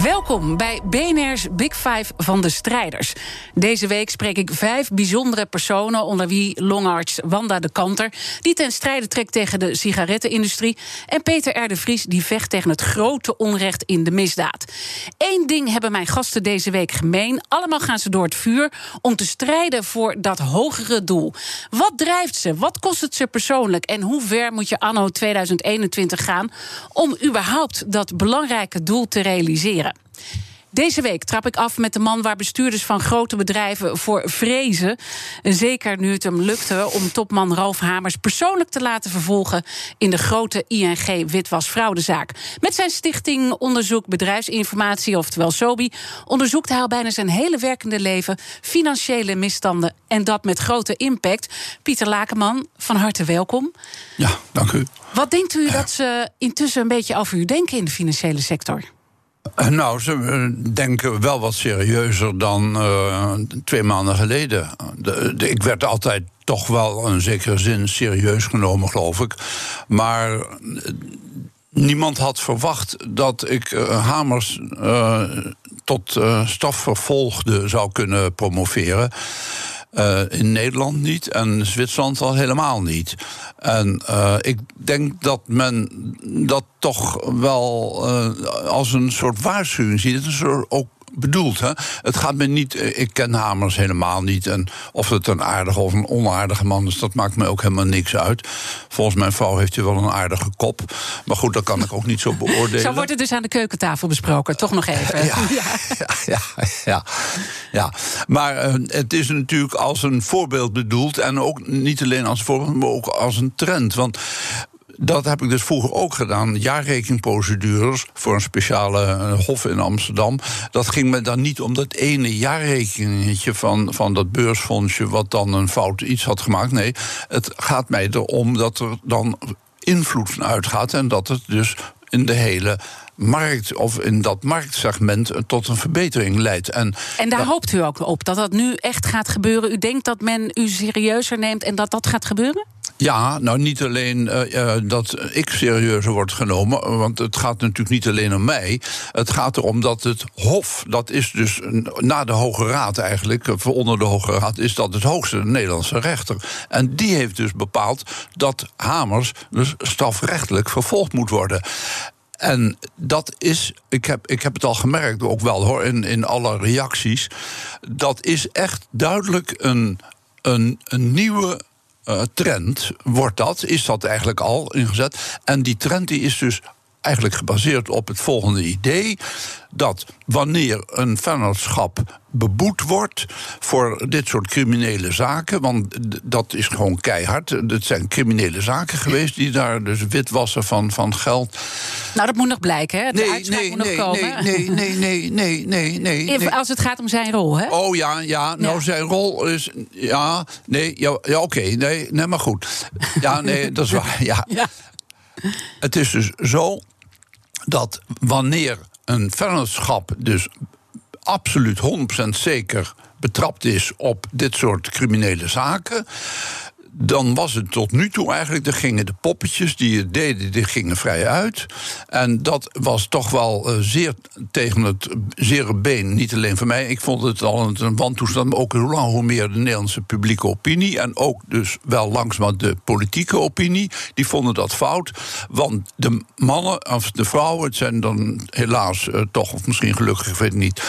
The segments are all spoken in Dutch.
Welkom bij BNR's Big Five van de strijders. Deze week spreek ik vijf bijzondere personen, onder wie longarts Wanda de Kanter, die ten strijde trekt tegen de sigarettenindustrie, en Peter R. de Vries, die vecht tegen het grote onrecht in de misdaad. Eén ding hebben mijn gasten deze week gemeen: allemaal gaan ze door het vuur om te strijden voor dat hogere doel. Wat drijft ze? Wat kost het ze persoonlijk? En hoe ver moet je anno 2021 gaan om überhaupt dat belangrijke doel te realiseren? Deze week trap ik af met de man waar bestuurders van grote bedrijven voor vrezen. Zeker nu het hem lukte om topman Ralf Hamers persoonlijk te laten vervolgen in de grote ING witwasfraudezaak. Met zijn stichting Onderzoek Bedrijfsinformatie, oftewel SOBI, onderzoekt hij al bijna zijn hele werkende leven financiële misstanden en dat met grote impact. Pieter Lakenman, van harte welkom. Ja, dank u. Wat denkt u dat ze intussen een beetje over u denken in de financiële sector? Nou, ze eh, denken wel wat serieuzer dan uh, twee maanden geleden. De, de, ik werd altijd toch wel in zekere zin serieus genomen, geloof ik. Maar uh, niemand had verwacht dat ik Hamers tot stafvervolgde zou kunnen promoveren. Uh, in Nederland niet en Zwitserland al helemaal niet. En uh, ik denk dat men dat toch wel uh, als een soort waarschuwing ziet. Het is ook bedoeld. Hè? Het gaat me niet. eh, Ik ken Hamers helemaal niet. En of het een aardige of een onaardige man is, dat maakt me ook helemaal niks uit. Volgens mijn vrouw heeft hij wel een aardige kop. Maar goed, dat kan ik ook niet zo beoordelen. Zo wordt het dus aan de keukentafel besproken. Toch nog even. Ja, ja, ja, ja. Maar uh, het is natuurlijk als een voorbeeld bedoeld. En ook niet alleen als voorbeeld, maar ook als een trend. Want dat heb ik dus vroeger ook gedaan. Jaarrekeningprocedures voor een speciale uh, hof in Amsterdam. Dat ging me dan niet om dat ene jaarrekeningetje van, van dat beursfondsje... wat dan een fout iets had gemaakt. Nee, het gaat mij erom dat er dan invloed van uitgaat... en dat het dus in de hele markt of in dat marktsegment tot een verbetering leidt. En, En daar hoopt u ook op dat dat nu echt gaat gebeuren. U denkt dat men u serieuzer neemt en dat dat gaat gebeuren? Ja, nou niet alleen uh, dat ik serieuzer word genomen, want het gaat natuurlijk niet alleen om mij. Het gaat erom dat het Hof, dat is dus na de Hoge Raad eigenlijk, voor onder de Hoge Raad, is dat het hoogste Nederlandse rechter. En die heeft dus bepaald dat Hamers dus strafrechtelijk vervolgd moet worden. En dat is, ik heb, ik heb het al gemerkt, ook wel hoor, in, in alle reacties. Dat is echt duidelijk een, een, een nieuwe uh, trend. Wordt dat, is dat eigenlijk al ingezet. En die trend die is dus eigenlijk gebaseerd op het volgende idee: dat wanneer een vennootschap beboet wordt voor dit soort criminele zaken, want dat is gewoon keihard. Het zijn criminele zaken geweest die daar dus witwassen van, van geld. Nou, dat moet nog blijken, hè? De nee, uitspraak nee, moet nog nee, komen. nee, nee, nee, nee, nee, nee, nee. Als het gaat om zijn rol, hè? Oh ja, ja. Nou, Ja. zijn rol is. Ja, nee, ja, ja oké. nee, nee, maar goed. Ja, nee, dat is waar. Ja. Ja. Het is dus zo dat wanneer een vennootschap dus absoluut 100% zeker betrapt is op dit soort criminele zaken. Dan was het tot nu toe eigenlijk, er gingen de poppetjes die het deden, die gingen vrij uit. En dat was toch wel eh, zeer tegen het zere been. Niet alleen voor mij, ik vond het al een, wantoestand, maar ook hoe lang hoe meer de Nederlandse publieke opinie. En ook dus wel langzaam de politieke opinie, die vonden dat fout. Want de mannen, of de vrouwen, het zijn dan helaas eh, toch, of misschien gelukkig, ik weet het niet,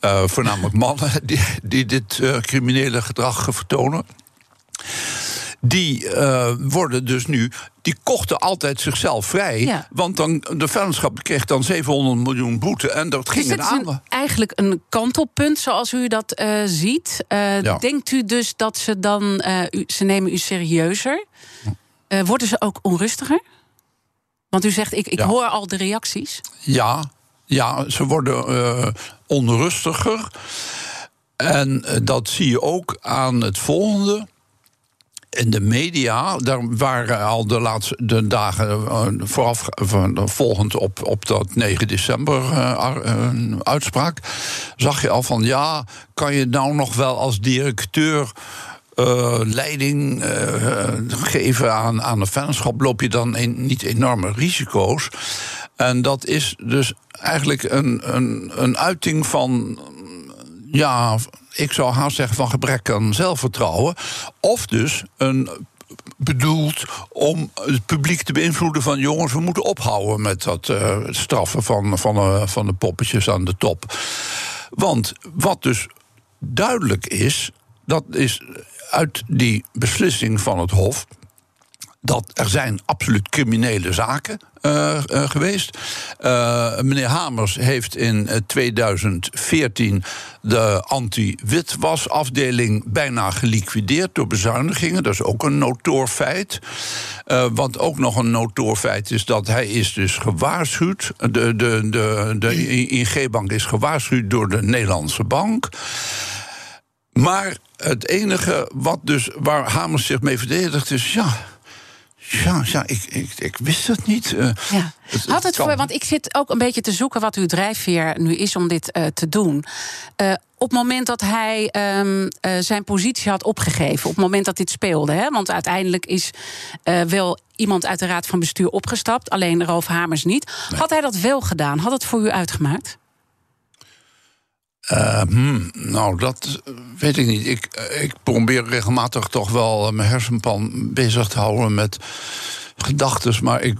eh, voornamelijk mannen die, die dit criminele gedrag vertonen die uh, worden dus nu. Die kochten altijd zichzelf vrij. Ja. Want dan, de vennootschap kreeg dan 700 miljoen boete. En dat ging Is in het aan. een, eigenlijk een kantelpunt zoals u dat eh, ziet? Eh, Ja. Denkt u dus dat ze dan, u, ze nemen u serieuzer? Worden ze ook onrustiger? Want u zegt, ik, ik Ja. hoor al de reacties. Ja, Ja, ze worden onrustiger. En dat zie je ook aan het volgende in de media, daar waren al de laatste de dagen uh, vooraf, volgend op, op dat 9 december uh, uitspraak, zag je al van ja, kan je nou nog wel als directeur. leiding geven aan, aan een fanschap, loop je dan in, niet enorme risico's. En dat is dus eigenlijk een, een, een uiting van ja, ik zou haast zeggen van gebrek aan zelfvertrouwen. Of dus een bedoeld om het publiek te beïnvloeden van jongens, we moeten ophouden met dat uh, straffen van, van, uh, van de poppetjes aan de top. Want wat dus duidelijk is, dat is uit die beslissing van het Hof dat er zijn absoluut criminele zaken uh, uh, geweest. Uh, meneer Hamers heeft in 2014 de anti-witwasafdeling bijna geliquideerd door bezuinigingen. Dat is ook een notoor feit. wat ook nog een notoor feit is dat hij is dus gewaarschuwd. De, de, de, de ING-bank is gewaarschuwd door de Nederlandse bank. Maar het enige wat dus waar Hamers zich mee verdedigt is ja ja, ja ik, ik, ik wist het niet. Uh, ja. Had het voor, want ik zit ook een beetje te zoeken wat uw drijfveer nu is om dit uh, te doen. Uh, op het moment dat hij um, zijn positie had opgegeven, op het moment dat dit speelde, hè, want uiteindelijk is wel iemand uit de raad van bestuur opgestapt, alleen Ralf Hamers niet. Had hij dat wel gedaan? Had het voor u uitgemaakt? Uh, hmm, nou, dat weet ik niet. Ik, ik probeer regelmatig toch wel mijn hersenpan bezig te houden met gedachten, maar ik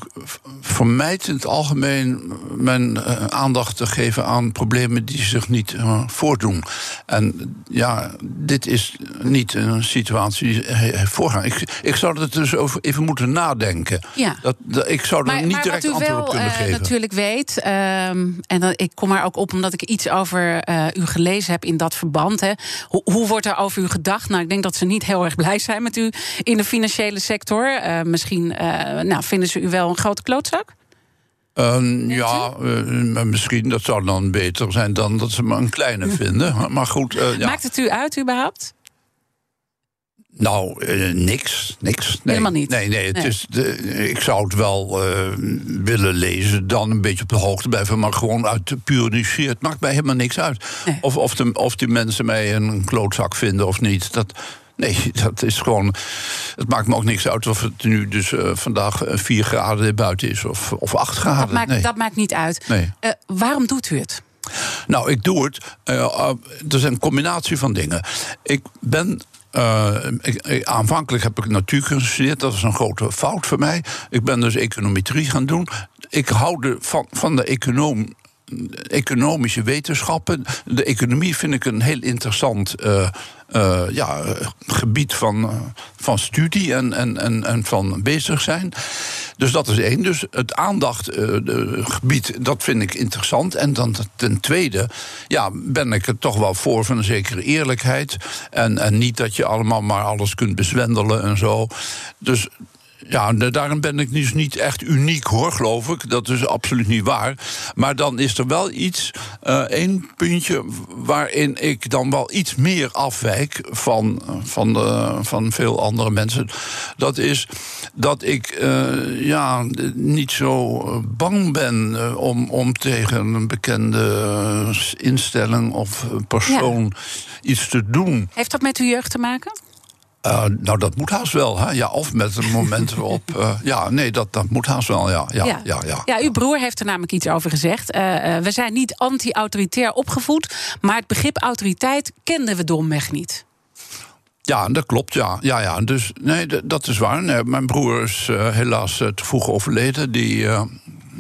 vermijd in het algemeen mijn uh, aandacht te geven aan problemen die zich niet uh, voordoen. En ja, dit is niet een situatie die voorgaan. Ik, ik zou er dus over even moeten nadenken. Ja. Dat, dat ik zou er niet direct antwoord op kunnen uh, geven. natuurlijk weet, ehm, en dan, ik kom er ook op omdat ik iets over u gelezen heb in dat verband. Hè. Hoe, hoe, wordt er over u gedacht? Nou, ik denk dat ze niet heel erg blij zijn met u in de financiële sector. misschien eh, nou, vinden ze u wel een grote klootzak? Uh, ja, uh, misschien dat zou dan beter zijn dan dat ze me een kleine vinden. Maar goed. Uh, ja. Maakt het u uit überhaupt? Nou, niks, niks. Nee, Helemaal niet. Nee, nee, het Is de, ik zou het wel willen lezen, dan een beetje op de hoogte blijven, maar gewoon uit puur nieuwsgierig. Het maakt mij helemaal niks uit. Of, of, de, of die mensen mij een klootzak vinden of niet. Dat, Nee, dat is gewoon. Het maakt me ook niks uit of het nu dus uh, vandaag 4 graden buiten is of, of 8 graden. Dat maakt, nee. dat maakt niet uit. Nee. Uh, waarom doet u het? Nou, ik doe het. Uh, er is een combinatie van dingen. Ik ben uh, ik, aanvankelijk heb ik natuurkunde gestudeerd. Dat was een grote fout voor mij. Ik ben dus econometrie gaan doen. Ik hou de, van, van de econoom economische wetenschappen. De economie vind ik een heel interessant uh, uh, ja, gebied van, uh, van studie en, en, en, en van bezig zijn. Dus dat is één. Dus het aandachtgebied, dat vind ik interessant. En dan ten tweede, ja, ben ik er toch wel voor van een zekere eerlijkheid. En, en niet dat je allemaal maar alles kunt bezwendelen en zo. Dus ja, daarom ben ik dus niet echt uniek hoor, geloof ik. Dat is absoluut niet waar. Maar dan is er wel iets, uh, één puntje, waarin ik dan wel iets meer afwijk van, van, de, van veel andere mensen. Dat is dat ik uh, ja, niet zo bang ben om, om tegen een bekende instelling of persoon iets te doen. Heeft dat met uw jeugd te maken? Uh, nou, dat moet haast wel. Hè? Ja, of met een moment waarop. Uh, ja, nee, dat, dat moet haast wel. Ja, ja, ja. ja, ja, ja uw broer heeft er namelijk iets over gezegd. Uh, we zijn niet anti-autoritair opgevoed, maar het begrip autoriteit kenden we domweg niet. Ja, dat klopt, ja. ja, ja. Dus nee, dat is waar. Nee, mijn broer is helaas te vroeg overleden. Die,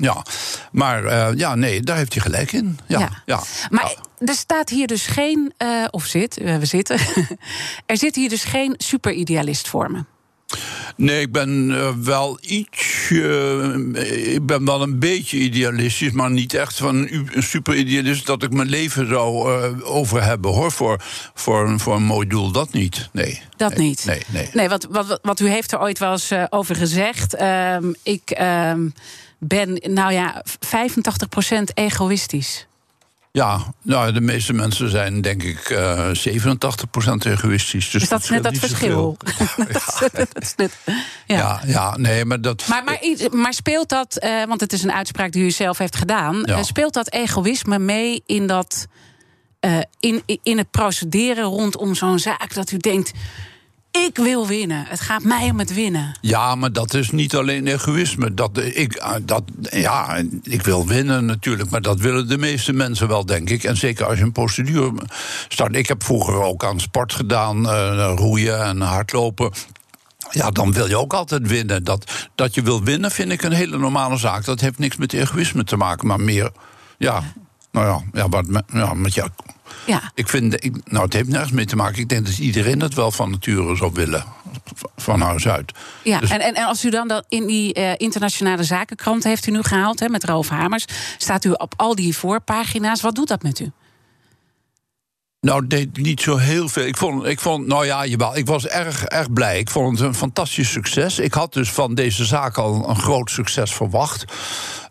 ja. Maar uh, ja, nee, daar heeft hij gelijk in. Ja, ja. Maar er staat hier dus geen, uh, of zit, uh, we zitten. er zit hier dus geen superidealist voor me. Nee, ik ben uh, wel iets. ik ben wel een beetje idealistisch, maar niet echt van een, een super idealist dat ik mijn leven zou uh, over hebben hoor. Voor, voor, voor een mooi doel. Dat niet. Nee. Dat nee, niet. Nee, nee. nee wat, wat, wat u heeft er ooit wel eens over gezegd. Ehm, ik. Ben, nou ja, 85% egoïstisch. Ja, nou, de meeste mensen zijn denk ik uh, 87% egoïstisch. Dus, dus dat is net dat verschil. ja. ja. ja, nee, maar dat. Maar, maar, maar speelt dat, uh, want het is een uitspraak die u zelf heeft gedaan, ja. uh, speelt dat egoïsme mee in dat. In, in het procederen rondom zo'n zaak dat u denkt. Ik wil winnen. Het gaat mij om het winnen. Ja, maar dat is niet alleen egoïsme. Dat, ik, dat, ja, ik wil winnen natuurlijk, maar dat willen de meeste mensen wel, denk ik. En zeker als je een procedure start. Ik heb vroeger ook aan sport gedaan, uh, roeien en hardlopen. Ja, dan wil je ook altijd winnen. Dat, dat je wil winnen vind ik een hele normale zaak. Dat heeft niks met egoïsme te maken, maar meer. Ja, nou ja, ja, wat, ja met ja, ja. Ik vind, ik, nou, het heeft nergens mee te maken. Ik denk dat iedereen dat wel van nature zou willen. Van huis uit. Ja, dus en, en, en als u dan, dan in die uh, internationale zakenkrant heeft u nu gehaald, hè, met Roof Hamers, staat u op al die voorpagina's. Wat doet dat met u? Nou, deed niet zo heel veel. Ik vond, ik vond nou ja, jawel, ik was erg, erg blij. Ik vond het een fantastisch succes. Ik had dus van deze zaak al een groot succes verwacht.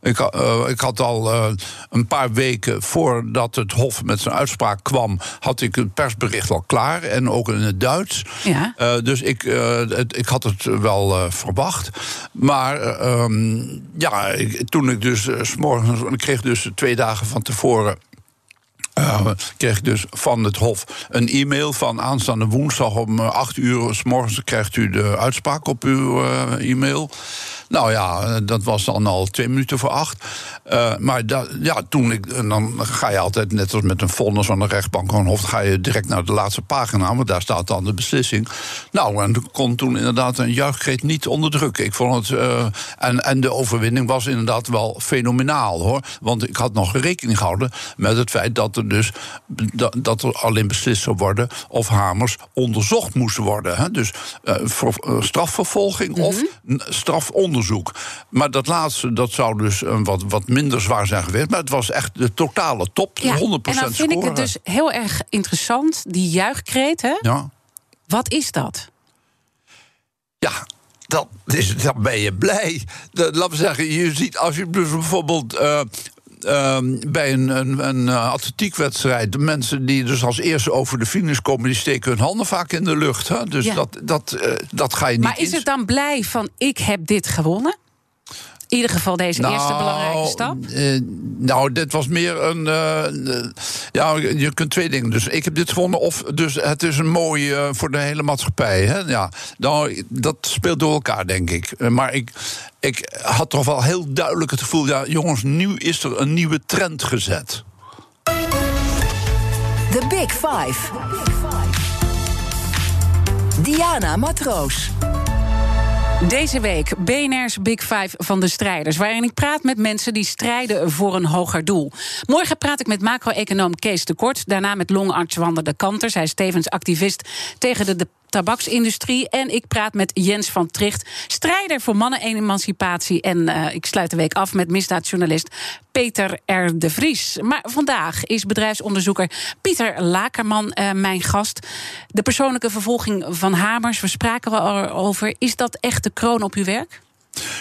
Ik, uh, ik had al uh, een paar weken voordat het Hof met zijn uitspraak kwam, had ik het persbericht al klaar en ook in het Duits. Ja. Uh, dus ik, het, ik had het wel verwacht. Maar um, ja, ik, toen ik dus s morgens, ik kreeg dus twee dagen van tevoren uh, kreeg ik dus van het Hof een e-mail van aanstaande woensdag om 8 uur s morgens krijgt u de uitspraak op uw uh, e-mail. Nou ja, dat was dan al twee minuten voor acht. Uh, maar ja, toen ik, dan ga je altijd, net als met een vonnis van de rechtbank of Hof, ga je direct naar de laatste pagina, want daar staat dan de beslissing. Nou, en kon toen inderdaad een juichkreet niet onderdrukken. Ik vond het. Uh, en, en de overwinning was inderdaad wel fenomenaal hoor. Want ik had nog rekening gehouden met het feit dat er dus dat, dat er alleen beslist zou worden of hamers onderzocht moesten worden. Hè? Dus uh, voor, strafvervolging mm -hmm. of strafonderzoek. Maar dat laatste, dat zou dus een wat, wat minder zwaar zijn geweest. Maar het was echt de totale top. Ja, 100% en dan vind scoren. ik het dus heel erg interessant, die juichkreet. Hè? Ja. Wat is dat? Ja, dat is, dan ben je blij. Dat, laten we zeggen, je ziet als je dus bijvoorbeeld. Uh, uh, bij een, een, een atletiekwedstrijd, de mensen die dus als eerste over de finish komen, die steken hun handen vaak in de lucht. Hè? Dus ja. dat, dat, uh, dat ga je niet. Maar is het dan blij van ik heb dit gewonnen? In ieder geval deze nou, eerste belangrijke stap? Uh, nou, dit was meer een. Uh, ja, je kunt twee dingen. Dus ik heb dit gewonnen. Of dus het is een mooi uh, voor de hele maatschappij. Hè? Ja, nou, dat speelt door elkaar, denk ik. maar ik, ik had toch wel heel duidelijk het gevoel. Ja, jongens, nu is er een nieuwe trend gezet. The Big Five. Diana Matroos. Deze week BNR's Big Five van de strijders, waarin ik praat met mensen die strijden voor een hoger doel. Morgen praat ik met macro-econoom Kees de Kort, daarna met longarts Wander de Kanter. Zij is tevens activist tegen de tabaksindustrie. En ik praat met Jens van Tricht, strijder voor mannen-emancipatie. En uh, ik sluit de week af met misdaadjournalist Peter R. de Vries. Maar vandaag is bedrijfsonderzoeker Pieter Lakerman uh, mijn gast. De persoonlijke vervolging van Hamers, we spraken erover. Is dat echt de kroon op uw werk?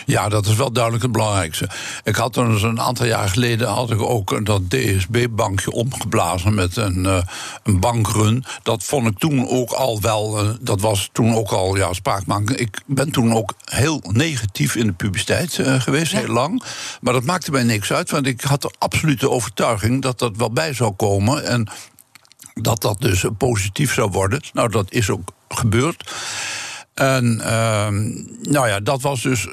Ja, dat is wel duidelijk het belangrijkste. Ik had er dus een aantal jaar geleden had ik ook dat DSB-bankje omgeblazen met een, uh, een bankrun. Dat vond ik toen ook al wel, uh, dat was toen ook al ja, spraakmakend. Ik ben toen ook heel negatief in de publiciteit uh, geweest, ja. heel lang. Maar dat maakte mij niks uit, want ik had de absolute overtuiging dat dat wel bij zou komen. En dat dat dus positief zou worden. Nou, dat is ook gebeurd. En uh, nou ja, dat was dus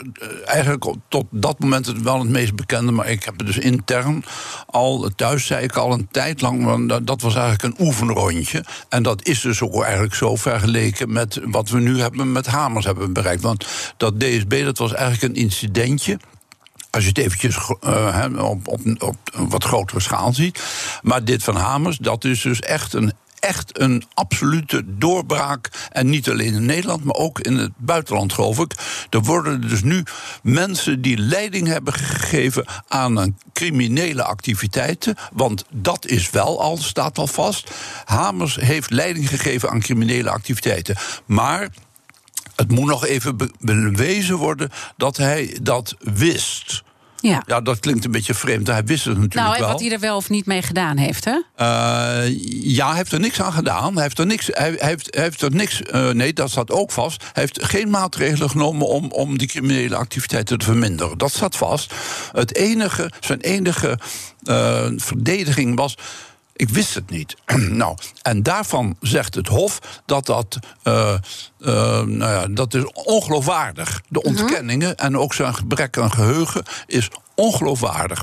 eigenlijk tot dat moment het wel het meest bekende. Maar ik heb het dus intern al, thuis zei ik al een tijd lang, want dat was eigenlijk een oefenrondje. En dat is dus ook eigenlijk zo vergeleken met wat we nu hebben met Hamers hebben bereikt. Want dat DSB, dat was eigenlijk een incidentje als je het eventjes uh, op, op, op wat grotere schaal ziet. Maar dit van Hamers, dat is dus echt een echt een absolute doorbraak. En niet alleen in Nederland, maar ook in het buitenland, geloof ik. Er worden dus nu mensen die leiding hebben gegeven aan een criminele activiteiten. Want dat is wel al, staat al vast. Hamers heeft leiding gegeven aan criminele activiteiten. Maar het moet nog even be bewezen worden dat hij dat wist. Ja. ja, dat klinkt een beetje vreemd. Hij wist het natuurlijk Nou, en wel. wat hij er wel of niet mee gedaan heeft, hè? Eh, ja, hij heeft er niks aan gedaan. Hij heeft er niks. Hij, heeft, hij heeft er niks. eh, nee, dat staat ook vast. Hij heeft geen maatregelen genomen om, om die criminele activiteiten te verminderen. Dat staat vast. Het enige, zijn enige eh, verdediging was. Ik wist het niet. nou, en daarvan zegt het Hof dat dat, eh, eh, nou ja, dat is ongeloofwaardig. De ontkenningen en ook zijn gebrek aan geheugen is ongeloofwaardig.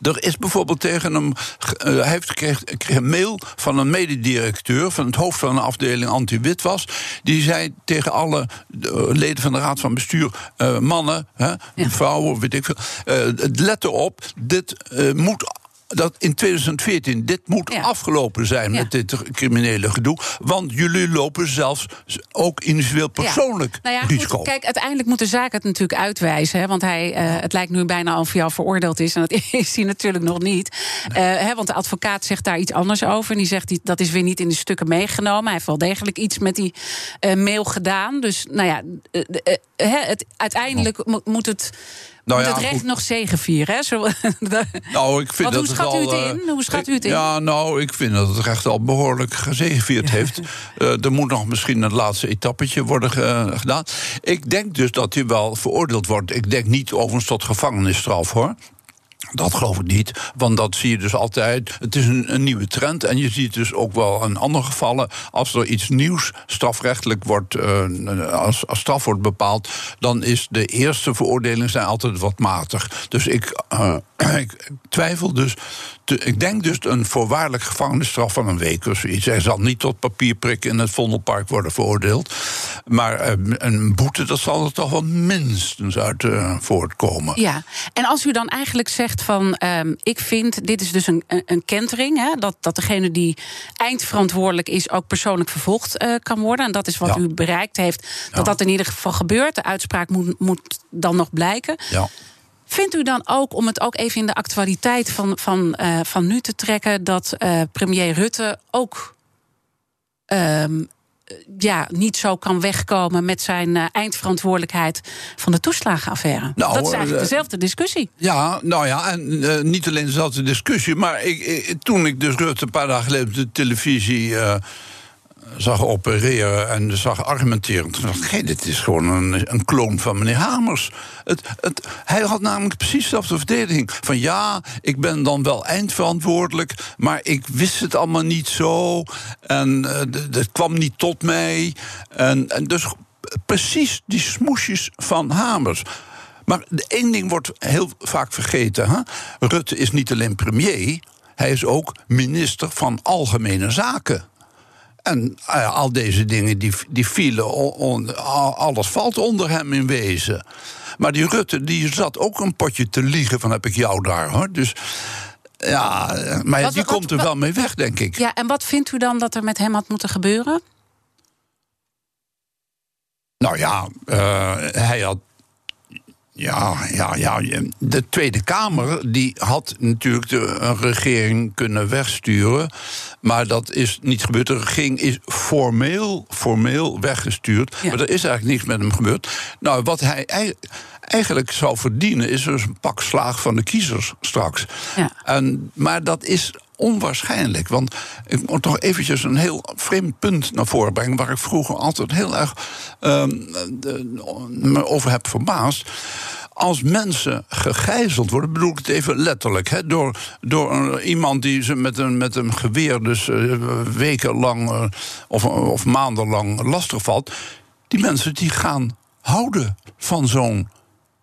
Er is bijvoorbeeld tegen hem. eh, hij heeft kreeg, kreeg een mail van een mededirecteur. van het hoofd van een afdeling anti-witwas. Die zei tegen alle leden van de raad van bestuur. mannen, hè, Ja. vrouwen, weet ik veel. let erop, dit moet. Dat in 2014, dit moet Ja. afgelopen zijn Ja. met dit criminele gedoe. Want jullie lopen zelfs ook individueel persoonlijk Ja. Nou risico. goed, kijk, uiteindelijk moet de zaak het natuurlijk uitwijzen. Hè, want hij, eh, het lijkt nu bijna of hij al veroordeeld is. En dat is hij natuurlijk nog niet. Eh, hè, want de advocaat zegt daar iets anders over. En die zegt die, dat is weer niet in de stukken meegenomen. Hij heeft wel degelijk iets met die eh, mail gedaan. Dus nou ja, het, uiteindelijk mo- moet het. Nou moet ja, het recht goed. nog zegevieren. Hè? Zo, Nou, ik vind Want dat hoe het schat u al, het eh, in? Hoe schat u het in? Ja, nou, ik vind dat het recht al behoorlijk gezegevierd heeft. Eh, er moet nog misschien het laatste etappetje worden ge- gedaan. Ik denk dus dat hij wel veroordeeld wordt. Ik denk niet overigens tot gevangenisstraf, hoor. Dat geloof ik niet, want dat zie je dus altijd. Het is een, een nieuwe trend en je ziet dus ook wel in andere gevallen... als er iets nieuws strafrechtelijk wordt, eh, als, als straf wordt bepaald... dan is de eerste veroordeling zijn altijd wat matig. Dus ik, eh, ik twijfel dus... ik denk dus een voorwaardelijk gevangenisstraf van een week of zoiets. Hij zal niet tot papierprik in het Vondelpark worden veroordeeld. Maar eh, een boete, dat zal er toch wel minstens uit voortkomen. Ja, en als u dan eigenlijk zegt van, ehm, ik vind, dit is dus een, een, kentering, hè, dat, dat degene die eindverantwoordelijk is ook persoonlijk vervolgd eh, kan worden. En dat is wat Ja. u bereikt heeft, Ja. dat dat in ieder geval gebeurt. De uitspraak moet, moet dan nog blijken. Ja. Vindt u dan ook, om het ook even in de actualiteit van, van, eh, van nu te trekken, dat eh, premier Rutte ook ehm, ja, niet zo kan wegkomen met zijn eh, eindverantwoordelijkheid van de toeslagenaffaire? Nou, dat is eigenlijk eh, dezelfde discussie. Ja, nou ja, en eh, niet alleen dezelfde discussie. Maar ik, ik- toen ik dus Rutte een paar dagen geleden op de televisie eh, zag opereren en zag argumenteren. Toen dacht ik, dit is gewoon een, een kloon van meneer Hamers. Het, het, hij had namelijk precies dezelfde verdediging. Van ja, ik ben dan wel eindverantwoordelijk, maar ik wist het allemaal niet zo. En eh, het kwam niet tot mij. En, en dus precies die smoesjes van Hamers. Maar één ding wordt heel vaak vergeten. Hè? Rutte is niet alleen premier, hij is ook minister van Algemene Zaken. En eh, al deze dingen die, die vielen, on- on- al- alles valt onder hem in wezen. Maar die Rutte die zat ook een potje te liegen van heb ik jou daar hoor. Dus ja, maar Wat- die wat- komt er wat- wel mee weg, denk ik. Ja, en wat vindt u dan dat er met hem had moeten gebeuren? Nou ja, eh, hij had. Ja, ja, ja. De Tweede Kamer die had natuurlijk de, een regering kunnen wegsturen. Maar dat is niet gebeurd. De regering is formeel, formeel weggestuurd. Ja. Maar er is eigenlijk niks met hem gebeurd. Nou, wat hij ei- eigenlijk zou verdienen, is dus een pak slaag van de kiezers straks. Ja. En, maar dat is onwaarschijnlijk. Want ik moet toch eventjes een heel vreemd punt naar voren brengen... waar ik vroeger altijd heel erg ehm, de- me over heb verbaasd. Als mensen gegijzeld worden, bedoel ik het even letterlijk... Hè, door, door iemand die ze met een, met een geweer dus eh, wekenlang eh, of, of maandenlang lastig valt... die mensen die gaan houden van zo'n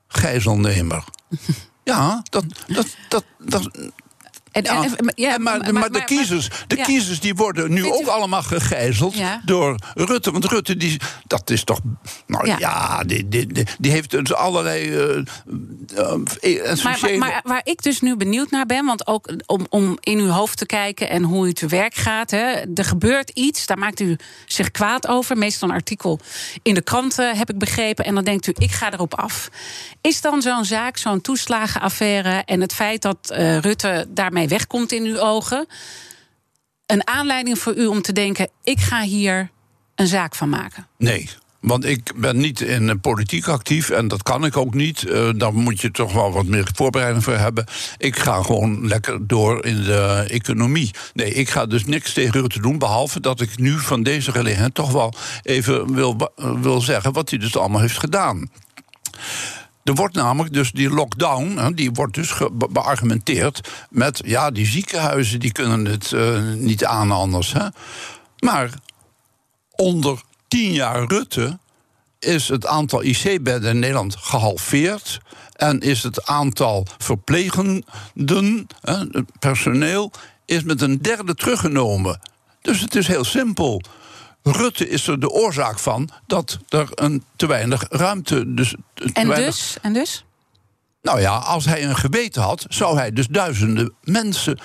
gijzelnemer. Ja, dat, dat, dat, dat, En, ja, en- en- ja, maar, maar, de, kiezers, de ja. kiezers die worden nu ook allemaal gegijzeld door Rutte. Want Rutte, die, dat is toch. Nou Ja. die, die, die, heeft dus allerlei. eh, eh, Maar, essentiële- maar, maar waar ik dus nu benieuwd naar ben, want ook om, om in uw hoofd te kijken en hoe u te werk gaat. Hè, er gebeurt iets, daar maakt u zich kwaad over. Meestal een artikel in de kranten, heb ik begrepen. En dan denkt u, ik ga erop af. Is dan zo'n zaak, zo'n toeslagenaffaire en het feit dat eh, Rutte daarmee wegkomt in uw ogen. een aanleiding voor u om te denken: ik ga hier een zaak van maken? Nee. Want ik ben niet in politiek actief en dat kan ik ook niet. Uh, daar moet je toch wel wat meer voorbereiding voor hebben. Ik ga gewoon lekker door in de economie. Nee, ik ga dus niks tegen Rutte doen. Behalve dat ik nu van deze gelegenheid toch wel even wil, wil zeggen wat hij dus allemaal heeft gedaan. Er wordt namelijk dus die lockdown, die wordt dus beargumenteerd met ja, die ziekenhuizen die kunnen het uh, niet aan anders. Hè? Maar onder tien jaar Rutte is het aantal IC-bedden in Nederland gehalveerd. En is het aantal verplegenden, personeel, is met een derde teruggenomen. Dus het is heel simpel. Rutte is er de oorzaak van dat er een te weinig ruimte. Dus, en, dus? en dus? Nou ja, als hij een geweten had, zou hij dus duizenden mensen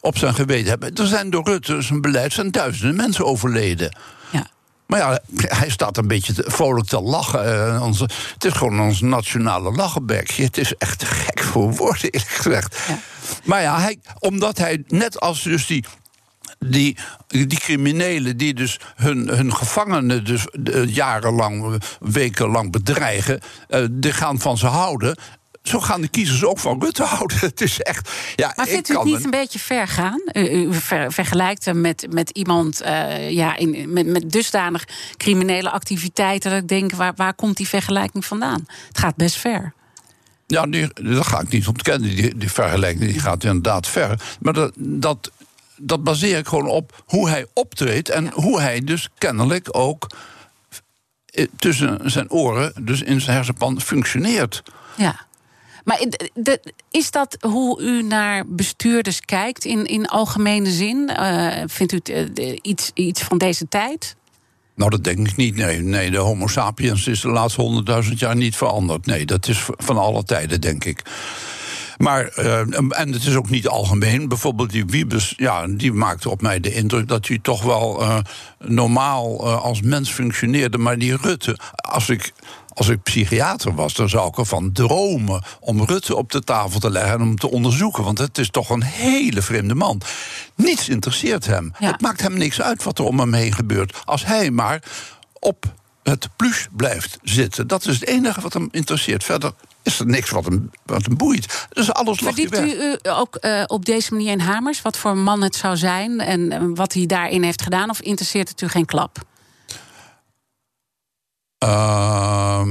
op zijn geweten hebben. Er zijn door Rutte zijn beleid zijn duizenden mensen overleden. Ja. Maar ja, hij staat een beetje te, vrolijk te lachen. Uh, onze, het is gewoon ons nationale lachenbekje. Het is echt gek voor woorden, eerlijk gezegd. Ja. Maar ja, hij, omdat hij net als dus die die, die criminelen die dus hun, hun gevangenen dus jarenlang, wekenlang bedreigen, uh, die gaan van ze houden. Zo gaan de kiezers ook van Rutte houden. Het is echt. Ja, maar vindt u het niet een beetje ver gaan? U, vergelijkt hem met, met iemand uh, ja, in, met, met dusdanig criminele activiteiten. Dat ik denk, waar, waar komt die vergelijking vandaan? Het gaat best ver. Ja, die, dat ga ik niet ontkennen. Die, die vergelijking die gaat inderdaad ver. Maar dat, dat dat baseer ik gewoon op hoe hij optreedt en hoe hij dus kennelijk ook eh, tussen zijn oren, dus in zijn hersenpan, functioneert. Ja. Maar is dat hoe u naar bestuurders kijkt in, in algemene zin? Uh, vindt u het uh, iets, iets van deze tijd? Nou, dat denk ik niet. Nee, nee de Homo sapiens is de laatste honderdduizend jaar niet veranderd. Nee, dat is van alle tijden, denk ik. Maar, uh, en het is ook niet algemeen. Bijvoorbeeld die Wiebes, ja, die maakte op mij de indruk dat hij toch wel uh, normaal uh, als mens functioneerde. Maar die Rutte, als ik als ik psychiater was, dan zou ik ervan dromen om Rutte op de tafel te leggen en hem te onderzoeken. Want het is toch een hele vreemde man. Niets interesseert hem. Ja. Het maakt hem niks uit wat er om hem heen gebeurt. Als hij maar op het plus blijft zitten. Dat is het enige wat hem interesseert. Verder is er niks wat hem, wat hem boeit. Dus alles Verdiept u, u ook uh, op deze manier in Hamers? Wat voor man het zou zijn en wat hij daarin heeft gedaan? Of interesseert het u geen klap? Uh,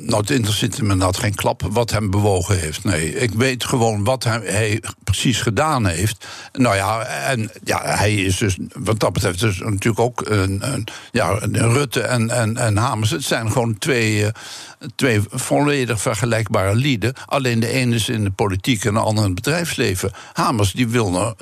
nou, het interesseert me inderdaad geen klap wat hem bewogen heeft. Nee, ik weet gewoon wat hij, precies gedaan heeft. Nou ja, en ja, hij is dus wat dat betreft dus natuurlijk ook een, een ja, Rutte en, en, en Hamers. Het zijn gewoon twee, uh, twee volledig vergelijkbare lieden. Alleen de ene is in de politiek en de andere in het bedrijfsleven. Hamers die wil, nou,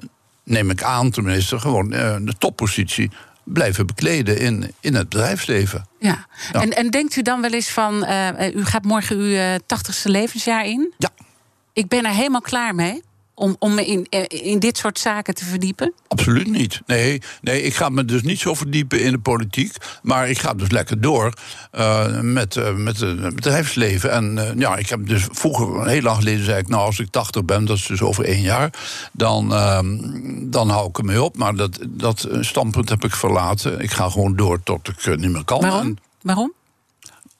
neem ik aan tenminste, gewoon uh, de toppositie blijven bekleden in, in het bedrijfsleven. Ja. En, en denkt u dan wel eens van, uh, u gaat morgen uw uh, tachtigste levensjaar in? Ja. Ik ben er helemaal klaar mee om, om me in, eh, in dit soort zaken te verdiepen? Absoluut niet. Nee, nee, ik ga me dus niet zo verdiepen in de politiek. Maar ik ga dus lekker door uh, met, uh, met het bedrijfsleven. En uh, ja, ik heb dus vroeger, heel lang geleden, zei ik: Nou, als ik 80 ben, dat is dus over één jaar. Dan, dan hou ik ermee op. Maar dat, dat standpunt heb ik verlaten. Ik ga gewoon door tot ik niet meer kan. Waarom? Waarom?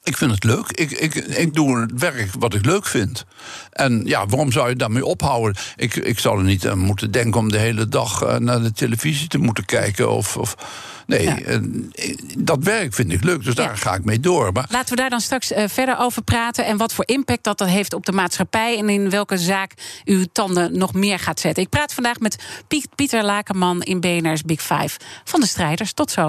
Ik vind het leuk. Ik, ik, ik doe het werk wat ik leuk vind. En ja, waarom zou je daarmee ophouden? Ik, ik zou er niet aan moeten denken om de hele dag uh, naar de televisie te moeten kijken. Of, of nee, ja. uh, dat werk vind ik leuk, dus ja. daar ga ik mee door. Maar... Laten we daar dan straks uh, verder over praten. En wat voor impact dat, dat heeft op de maatschappij. En in welke zaak u tanden nog meer gaat zetten. Ik praat vandaag met Piet, Pieter Lakenman in BNR's Big Five van de strijders. Tot zo.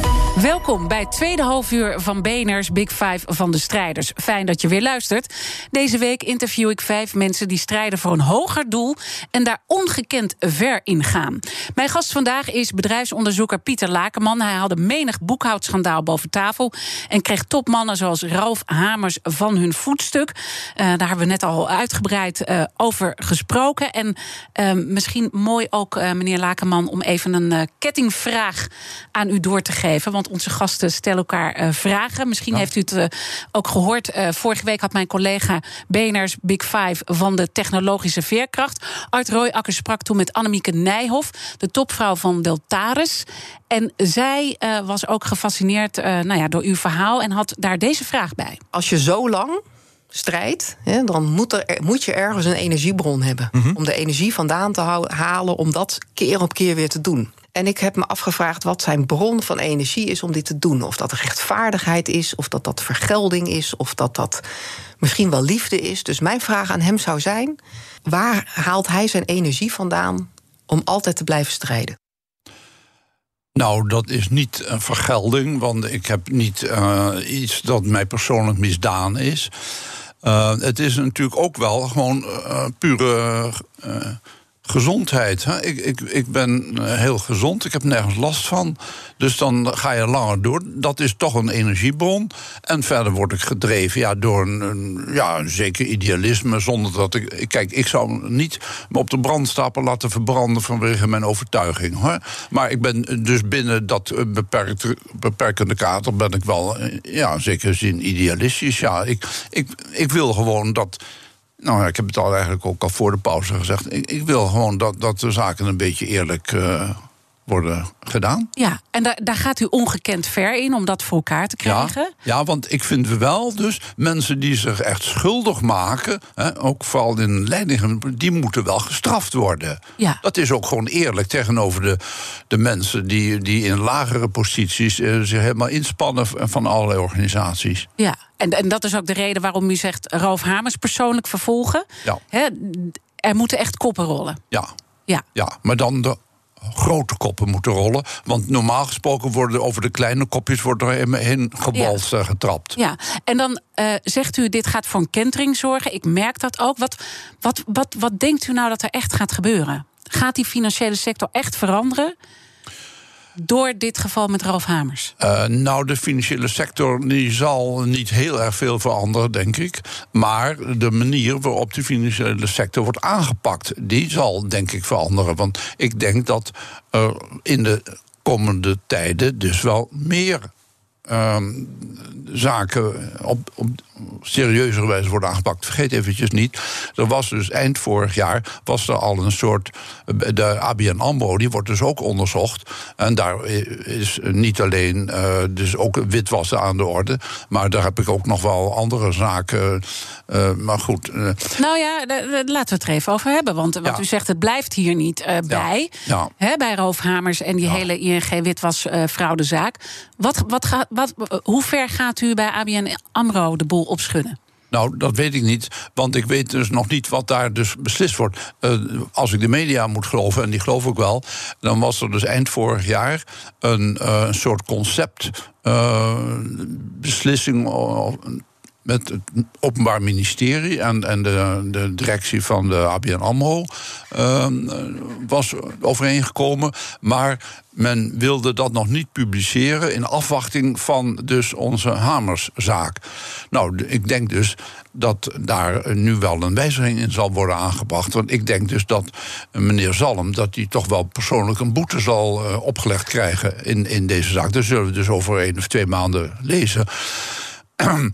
Welkom bij het tweede halfuur van BNR's Big Five van de strijders. Fijn dat je weer luistert. Deze week interview ik vijf mensen die strijden voor een hoger doel en daar ongekend ver in gaan. Mijn gast vandaag is bedrijfsonderzoeker Pieter Lakenman. Hij haalde menig boekhoudschandaal boven tafel en kreeg topmannen zoals Ralf Hamers van hun voetstuk. Uh, daar hebben we net al uitgebreid uh, over gesproken. En uh, misschien mooi ook, meneer Lakenman, om even een kettingvraag aan u door te geven. Want onze gasten stellen elkaar vragen. Misschien heeft u het ook gehoord. vorige week had mijn collega Beners Big Five van de technologische veerkracht. Art Royakker sprak toen met Annemieke Nijhoff, de topvrouw van Deltaris. En zij was ook gefascineerd nou ja, door uw verhaal en had daar deze vraag bij. Als je zo lang strijd, hè, dan moet, er, moet je ergens een energiebron hebben. Mhm. Om de energie vandaan te halen, om dat keer op keer weer te doen. En ik heb me afgevraagd wat zijn bron van energie is om dit te doen. Of dat rechtvaardigheid is, of dat dat vergelding is, of dat dat misschien wel liefde is. Dus mijn vraag aan hem zou zijn: waar haalt hij zijn energie vandaan om altijd te blijven strijden? Nou, dat is niet een vergelding, want ik heb niet uh, iets dat mij persoonlijk misdaan is. Uh, het is natuurlijk ook wel gewoon uh, pure gezondheid. Hè? Ik, ik, ik ben eh, heel gezond, ik heb nergens last van. Dus dan ga je langer door. Dat is toch een energiebron. En verder word ik gedreven ja, door een, ja, een zeker idealisme. Zonder dat ik. Kijk, ik zou niet me op de brandstapel laten verbranden vanwege mijn overtuiging. Maar ik ben dus binnen dat eh, beperkende kader ben ik wel, eh, ja, zeker zin idealistisch. Ja, ik, ik, ik wil gewoon dat nou, ik heb het al eigenlijk ook al voor de pauze gezegd. Ik, ik wil gewoon dat, dat de zaken een beetje eerlijk uh, worden gedaan. Ja, en daar, daar gaat u ongekend ver in om dat voor elkaar te krijgen. Ja, ja want ik vind wel dus mensen die zich echt schuldig maken, hè, ook vooral in leidingen, die moeten wel gestraft worden. Ja. Dat is ook gewoon eerlijk tegenover de, de mensen die, die in lagere posities uh, zich helemaal inspannen van allerlei organisaties. Ja, en, en dat is ook de reden waarom u zegt Roof Hamers persoonlijk vervolgen. Ja. er moeten echt koppen rollen. Ja. Ja. ja, maar dan de grote koppen moeten rollen. Want normaal gesproken worden over de kleine kopjes wordt er heen gebalst eh, getrapt. Ja, en dan uh, zegt u, dit gaat voor een kentering zorgen. Ik merk dat ook. Wat, wat, wat, wat denkt u nou dat er echt gaat gebeuren? Gaat die financiële sector echt veranderen? Door dit geval met Ralf Hamers? Uh, nou, de financiële sector die zal niet heel erg veel veranderen, denk ik. Maar de manier waarop de financiële sector wordt aangepakt, die zal denk ik veranderen. Want ik denk dat er in de komende tijden dus wel meer Ehm, zaken op, op serieuzer wijze worden aangepakt. Vergeet eventjes niet, er was dus eind vorig jaar was er al een soort de ABN AMRO, die wordt dus ook onderzocht en daar is niet alleen uh, dus ook witwassen aan de orde, maar daar heb ik ook nog wel andere zaken. Uh, maar goed. Uh. Nou ja, laten we het er even over hebben, want wat u zegt, het blijft hier niet bij, ja. Hè, bij Roofhamers en die hele ING witwasfraudezaak. wat, wat gaat wat, hoe ver gaat u bij ABN AMRO de boel opschudden? Nou, dat weet ik niet, want ik weet dus nog niet wat daar dus beslist wordt. Uh, als ik de media moet geloven, en die geloof ik wel, dan was er dus eind vorig jaar een, uh, soort concept. Uh, beslissing het Openbaar Ministerie en, en de, de directie van de ABN AMRO uh, was overeengekomen. Maar men wilde dat nog niet publiceren in afwachting van dus onze Hamerszaak. Nou, ik denk dus dat daar nu wel een wijziging in zal worden aangebracht. Want ik denk dus dat meneer Zalm... dat hij toch wel persoonlijk een boete zal uh, opgelegd krijgen in, in deze zaak. Dat zullen we dus over één of twee maanden lezen.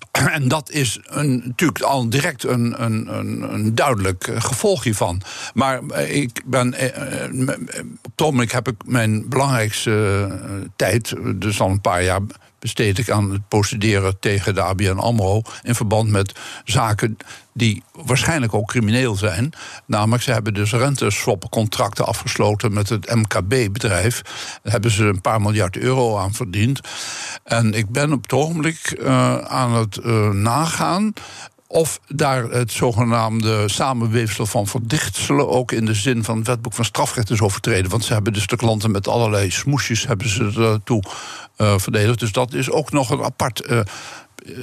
En dat is een, natuurlijk al direct een, een, een, duidelijk eh, gevolg hiervan. Maar eh, ik ben. Eh, op het ogenblik heb ik mijn belangrijkste tijd, dus al een paar jaar besteed ik aan het procederen tegen de ABN AMRO... in verband met zaken die waarschijnlijk ook crimineel zijn. Namelijk, ze hebben dus renteswapcontracten afgesloten met het MKB-bedrijf. Daar hebben ze een paar miljard euro aan verdiend. En ik ben op het ogenblik aan het nagaan of daar het zogenaamde samenweefsel van verdichtselen ook in de zin van het wetboek van strafrecht is overtreden. Want ze hebben dus de klanten met allerlei smoesjes hebben ze ertoe uh, verdedigd. Dus dat is ook nog een apart. Uh,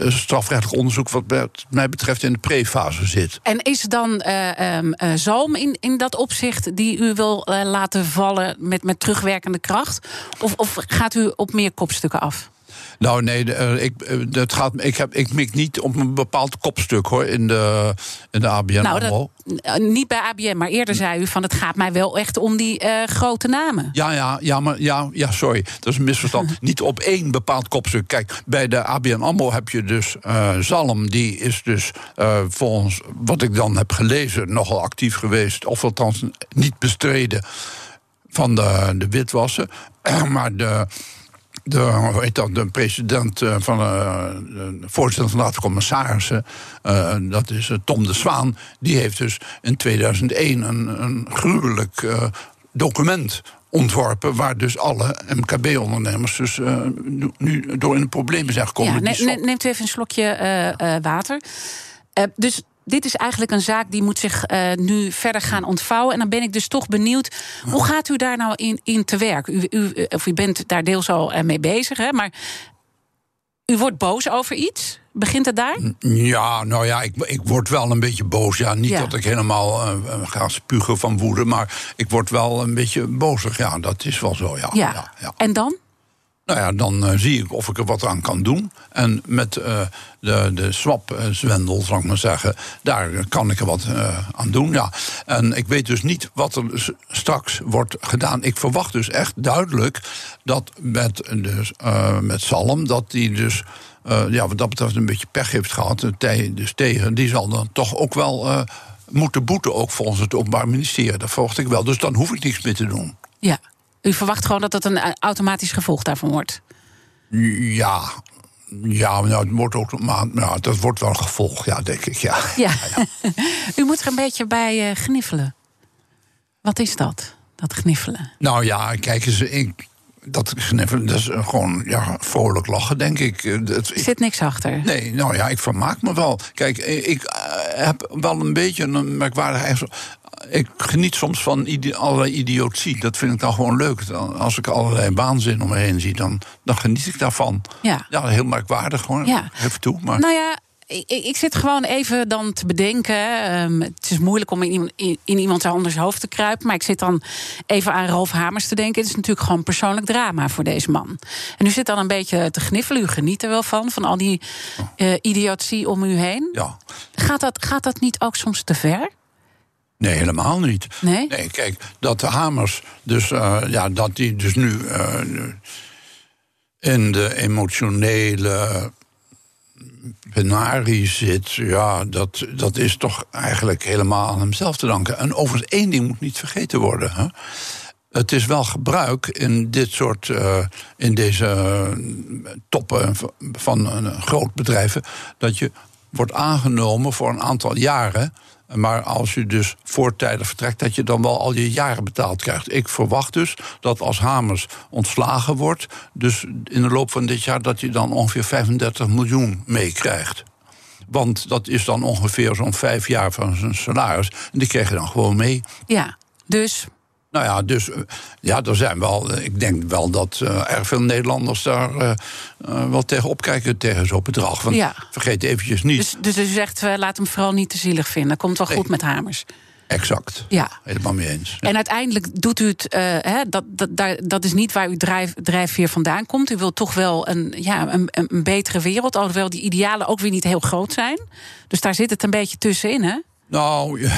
strafrechtelijk onderzoek wat mij betreft in de pre-fase zit. En is dan uh, Zalm in, in dat opzicht die u wil laten vallen met, met terugwerkende kracht? Of, of gaat u op meer kopstukken af? Nou, nee, eh, ik, eh, dat gaat, ik, heb, ik mik niet op een bepaald kopstuk hoor in de, in de ABN Nou, dat, eh, niet bij ABN, maar eerder zei u van het gaat mij wel echt om die grote namen. Ja, ja, ja, maar ja, ja, sorry. Dat is een misverstand. Niet op één bepaald kopstuk. Kijk, bij de ABN AMRO heb je dus Zalm. Die is dus eh, volgens wat ik dan heb gelezen... nogal actief geweest. Of althans niet bestreden van de, de witwassen. maar de... De, dat, president eh, van eh, de voorzitter van de Raad van Commissarissen, eh, dat is Tom de Zwaan, die heeft dus in 2001 een, een gruwelijk document ontworpen. waar dus alle MKB-ondernemers dus, nu, door in de problemen zijn gekomen. Ja, neemt u even een slokje water. Dus dit is eigenlijk een zaak die moet zich eh, nu verder gaan ontvouwen. En dan ben ik dus toch benieuwd, hoe gaat u daar nou in, in te werk? U, u, eh, of u bent daar deels al eh, mee bezig, hè, maar u wordt boos over iets? Begint het daar? Ja, nou ja, ik, ik word wel een beetje boos. Ja, niet Ja. dat ik helemaal ga spugen van woede, maar ik word wel een beetje bozig. Ja, dat is wel zo, ja. Ja. ja, ja. En dan? Nou ja, dan eh, zie ik of ik er wat aan kan doen. En met eh, de, de swap-zwendel, zal ik maar zeggen, daar kan ik er wat eh, aan doen. Ja. En ik weet dus niet wat er straks wordt gedaan. Ik verwacht dus echt duidelijk dat met, dus, eh, met Salm, dat die dus. eh, ja, wat dat betreft een beetje pech heeft gehad, dus tegen, die zal dan toch ook wel eh, moeten boeten, ook volgens het Openbaar Ministerie. Dat verwacht ik wel. Dus dan hoef ik niks meer te doen. Ja. U verwacht gewoon dat het een eh, automatisch gevolg daarvan wordt? Ja, ja nou, het wordt ook, maar nou, dat wordt wel een gevolg, ja, denk ik. Ja. Ja. u moet er een beetje bij eh, gniffelen. Wat is dat, dat gniffelen? Nou ja, kijk eens, ik, dat, gniffelen, dat is eh, gewoon ja, vrolijk lachen, denk ik. Dat- Er ik- zit niks achter. Nee, nou ja, ik vermaak me wel. Kijk, ik heb wel een beetje een merkwaardig. Ik geniet soms van ide allerlei idiotie. Dat vind ik dan gewoon leuk. Dan- Als ik allerlei waanzin om me heen zie, dan, dan geniet ik daarvan. Ja. Ja, heel merkwaardig hoor. Ja. Even toe. Maar... Nou ja, ik, ik zit gewoon even dan te bedenken. ehm, het is moeilijk om in, iemand- in, in iemand anders hoofd te kruipen. Maar ik zit dan even aan Ralf Hamers te denken. Het is natuurlijk gewoon persoonlijk drama voor deze man. En u zit dan een beetje te gniffelen. U geniet er wel van, van al die eh, idiotie om u heen. ja. Gaat, dat, gaat dat niet ook soms te ver? Nee, helemaal niet. Nee? Nee, kijk, dat de Hamers, dus, eh, ja, dat die dus nu eh, in de emotionele penarie zit, ja, dat, dat is toch eigenlijk helemaal aan hemzelf te danken. En overigens, één ding moet niet vergeten worden. Hè? Het is wel gebruik in dit soort, eh, in deze toppen van een groot bedrijven, dat je wordt aangenomen voor een aantal jaren. Maar als je dus voortijdig vertrekt, dat je dan wel al je jaren betaald krijgt. Ik verwacht dus dat als Hamers ontslagen wordt, dus in de loop van dit jaar, dat je dan ongeveer 35 miljoen meekrijgt. Want dat is dan ongeveer zo'n vijf jaar van zijn salaris. En die krijg je dan gewoon mee. Ja, dus Nou ja, dus eh, ja, er zijn wel. eh, Ik denk wel dat eh, erg veel Nederlanders daar eh, wel tegen opkijken tegen zo'n bedrag. Want Ja. vergeet eventjes niet. Dus, dus u zegt, laat hem vooral niet te zielig vinden. Komt wel Nee. goed met Hamers. exact. Ja. Helemaal mee eens. Ja. En uiteindelijk doet u het, hè, dat, dat, daar- dat is niet waar uw drijf, drijfveer vandaan komt. U wilt toch wel een, ja, een een betere wereld, alhoewel die idealen ook weer niet heel groot zijn. Dus daar zit het een beetje tussenin, hè? Nou,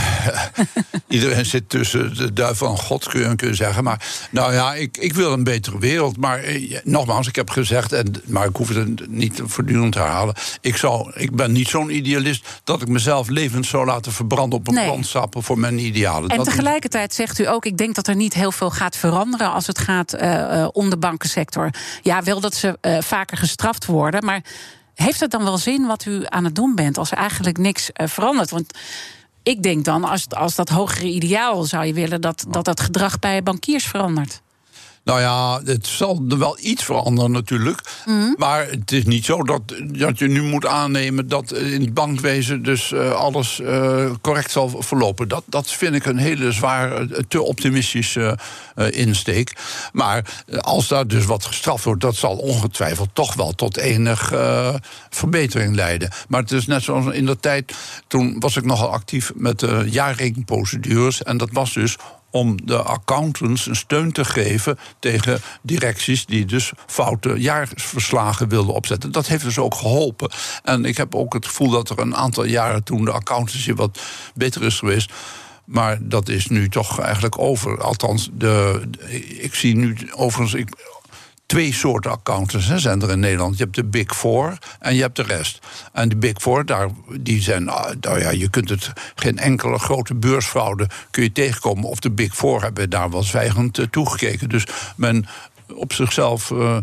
iedereen zit tussen de duivel en God, kun je, kun je zeggen. Maar nou ja, ik, ik wil een betere wereld. Maar eh, nogmaals, ik heb gezegd, en, maar ik hoef het niet voortdurend te herhalen. Ik, zou, ik ben niet zo'n idealist dat ik mezelf levend zou laten verbranden op een Nee. brandstapel voor mijn idealen. En Dat- tegelijkertijd zegt u ook, ik denk dat er niet heel veel gaat veranderen als het gaat eh, eh, om de bankensector. Ja, wel dat ze vaker gestraft worden, maar heeft het dan wel zin wat u aan het doen bent als er eigenlijk niks verandert? Want ik denk dan, als, als dat hogere ideaal zou je willen, dat dat, dat gedrag bij bankiers verandert. Nou ja, het zal er wel iets veranderen natuurlijk. Mhm. Maar het is niet zo dat, dat je nu moet aannemen dat in het bankwezen dus eh, alles eh, correct zal verlopen. Dat, dat vind ik een hele zwaar, eh, te optimistische insteek. Maar als daar dus wat gestraft wordt, dat zal ongetwijfeld toch wel tot enig verbetering leiden. Maar het is net zoals in de tijd, toen was ik nogal actief met de jaarrekenprocedures. En dat was dus om de accountants een steun te geven tegen directies die dus foute jaarverslagen wilden opzetten. Dat heeft dus ook geholpen. En ik heb ook het gevoel dat er een aantal jaren toen de accountancy wat beter is geweest. Maar dat is nu toch eigenlijk over. Althans, de, ik zie nu overigens. Ik, twee soorten accountants hè, zijn er in Nederland. Je hebt de Big Four en je hebt de rest. En de Big Four, daar, die zijn, ah, nou ja, je kunt het geen enkele grote beursfraude kun je tegenkomen. Of de Big Four hebben daar wel zwijgend uh, toegekeken. Dus men op zichzelf, uh,